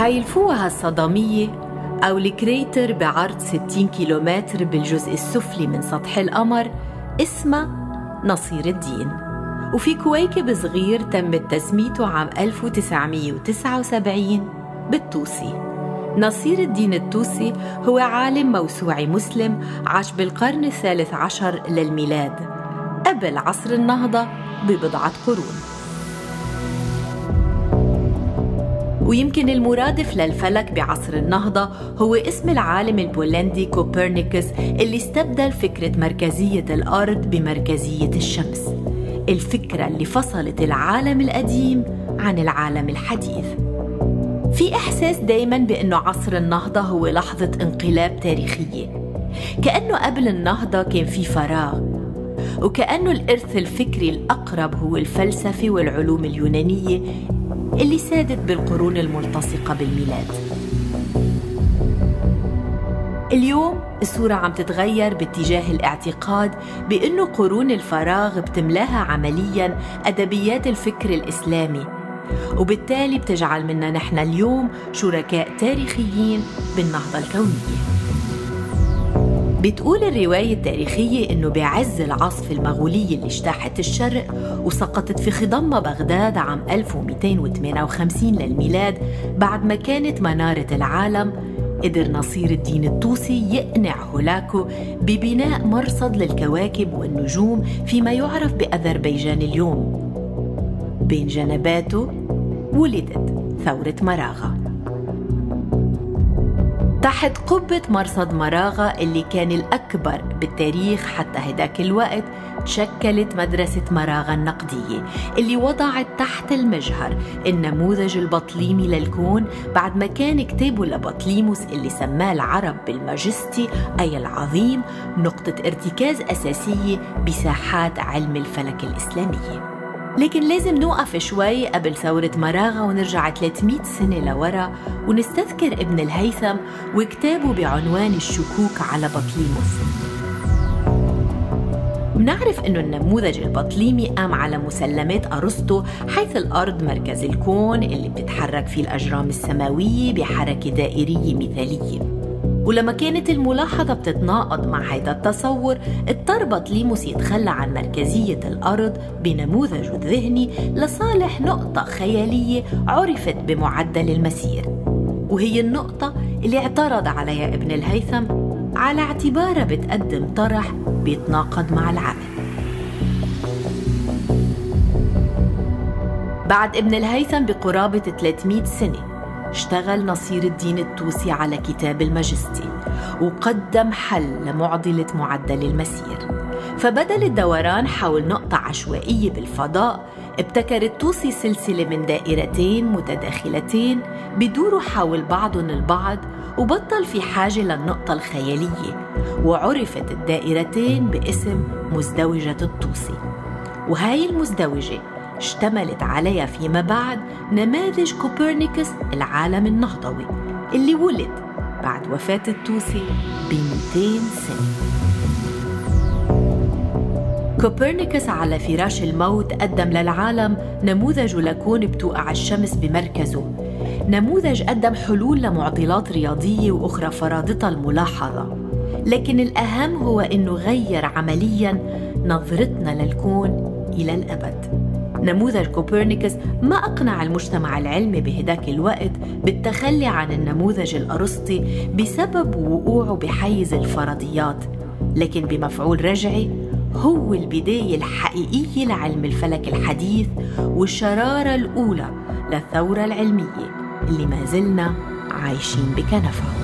حيلفوها الصدامية أو الكريتر بعرض 60 كيلومتر بالجزء السفلي من سطح القمر اسمها نصير الدين. وفي كويكب صغير تم تسميته عام 1979 بالطوسي نصير الدين الطوسي هو عالم موسوعي مسلم عاش بالقرن الثالث عشر للميلاد قبل عصر النهضة ببضعة قرون. ويمكن المرادف للفلك بعصر النهضة هو اسم العالم البولندي كوبرنيكوس اللي استبدل فكرة مركزية الأرض بمركزية الشمس. الفكرة اللي فصلت العالم القديم عن العالم الحديث. في إحساس دايما بأنه عصر النهضة هو لحظة انقلاب تاريخية. كأنه قبل النهضة كان في فراغ وكأنه الإرث الفكري الأقرب هو الفلسفة والعلوم اليونانية اللي سادت بالقرون الملتصقة بالميلاد. اليوم الصورة عم تتغير باتجاه الاعتقاد بأنه قرون الفراغ بتملاها عملياً أدبيات الفكر الإسلامي وبالتالي بتجعل منا نحن اليوم شركاء تاريخيين بالنهضة الكونية. بتقول الرواية التاريخية إنه بعز العاصفة المغولية اللي اجتاحت الشرق وسقطت في خضم بغداد عام 1258 للميلاد بعد ما كانت منارة العالم قدر نصير الدين الطوسي يقنع هولاكو ببناء مرصد للكواكب والنجوم فيما يعرف بأذربيجان اليوم. بين جنباته ولدت ثورة مراغة. تحت قبة مرصد مراغة اللي كان الأكبر بالتاريخ حتى هداك الوقت تشكلت مدرسة مراغة النقدية اللي وضعت تحت المجهر النموذج البطليمي للكون بعد ما كان كتابه لبطليموس اللي سماه العرب بالماجستي أي العظيم نقطة ارتكاز أساسية بساحات علم الفلك الإسلامية. لكن لازم نوقف شوي قبل ثورة مراغة ونرجع 300 سنة لورا ونستذكر ابن الهيثم وكتابه بعنوان الشكوك على بطليموس. بنعرف إنه النموذج البطليمي قام على مسلمات أرسطو حيث الأرض مركز الكون اللي بتتحرك فيه الأجرام السماوية بحركة دائرية مثالية. ولما كانت الملاحظة بتتناقض مع هذا التصور اضطر بطليموس يتخلى عن مركزية الأرض بنموذجه الذهني لصالح نقطة خيالية عرفت بمعدل المسير. وهي النقطة اللي اعترض عليها ابن الهيثم على اعتبارها بتقدم طرح بيتناقض مع العقل بعد ابن الهيثم بقرابة 300 سنة اشتغل نصير الدين التوسي على كتاب الماجستي وقدم حل لمعضلة معدل المسير. فبدل الدوران حول نقطة عشوائية بالفضاء ابتكر التوسي سلسلة من دائرتين متداخلتين بدوروا حول بعضهم البعض وبطل في حاجة للنقطة الخيالية وعرفت الدائرتين باسم مزدوجة الطوسي وهاي المزدوجة اشتملت عليها فيما بعد نماذج كوبرنيكوس العالم النهضوي اللي ولد بعد وفاة الطوسي ب 200 سنة. كوبرنيكوس على فراش الموت قدم للعالم نموذج لكون بتوقع الشمس بمركزه. نموذج قدم حلول لمعضلات رياضية وأخرى فرضتها الملاحظة. لكن الأهم هو أنه غير عملياً نظرتنا للكون إلى الأبد. نموذج كوبرنيكوس ما أقنع المجتمع العلمي بهداك الوقت بالتخلي عن النموذج الأرسطي بسبب وقوعه بحيز الفرضيات. لكن بمفعول رجعي هو البداية الحقيقية لعلم الفلك الحديث والشرارة الأولى للثورة العلمية اللي ما زلنا عايشين بكنفها.